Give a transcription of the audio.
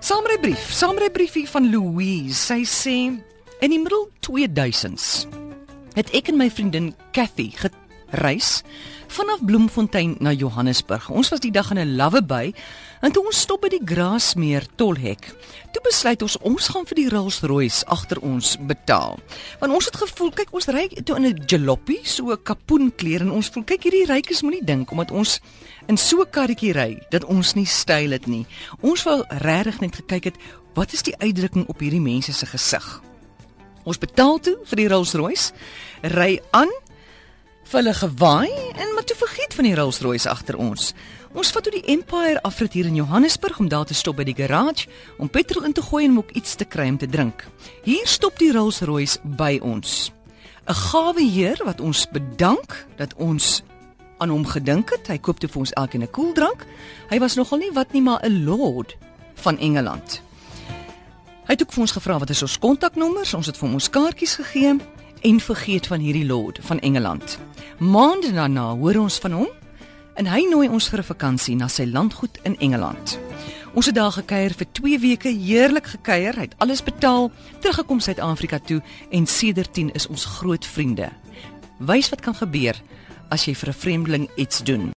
Saamrybrief, saamrybriefie van Louise. Sy sê in die middel 2000s het ek en my vriendin Cathy gereis vanaf Bloemfontein na Johannesburg. Ons was die dag in 'n lawwe by en toe ons stop by die Grasmeer tolhek. Toe besluit ons ons gaan vir die Rolls-Royce agter ons betaal. Want ons het gevoel, kyk ons ry toe in 'n jalopy, so 'n kapoenkleer en ons voel kyk hierdie rykes moenie dink omdat ons in so 'n karretjie ry dat ons nie styl het nie. Ons wou regtig net gekyk het wat is die uitdrukking op hierdie mense se gesig. Ons betaal toe vir die Rolls-Royce, ry aan vir hulle gewaai en maar toe vergeet van die Rolls-Royce agter ons. Ons vat toe die Empire afrit hier in Johannesburg om daar te stop by die garage om petrol in te gooi en ook iets te kry om te drink. Hier stop die Rolls-Royce by ons. 'n Gawe heer wat ons bedank dat ons aan hom gedink het. Hy koop toe vir ons elkeen 'n koeldrank. Hy was nogal nie wat nie maar 'n lord van Engeland. Hy het ook vir ons gevra wat is ons kontaknommers. Ons het vir hom ons kaartjies gegee en vergeet van hierdie lord van Engeland. Maande daarna hoor ons van hom en hy nooi ons vir 'n vakansie na sy landgoed in Engeland. Ons het daar gekuier vir 2 weke, heerlik gekuier, hy het alles betaal, teruggekom Suid-Afrika toe en sedertdien is ons groot vriende. Wys wat kan gebeur as jy vir 'n vreemdeling iets doen.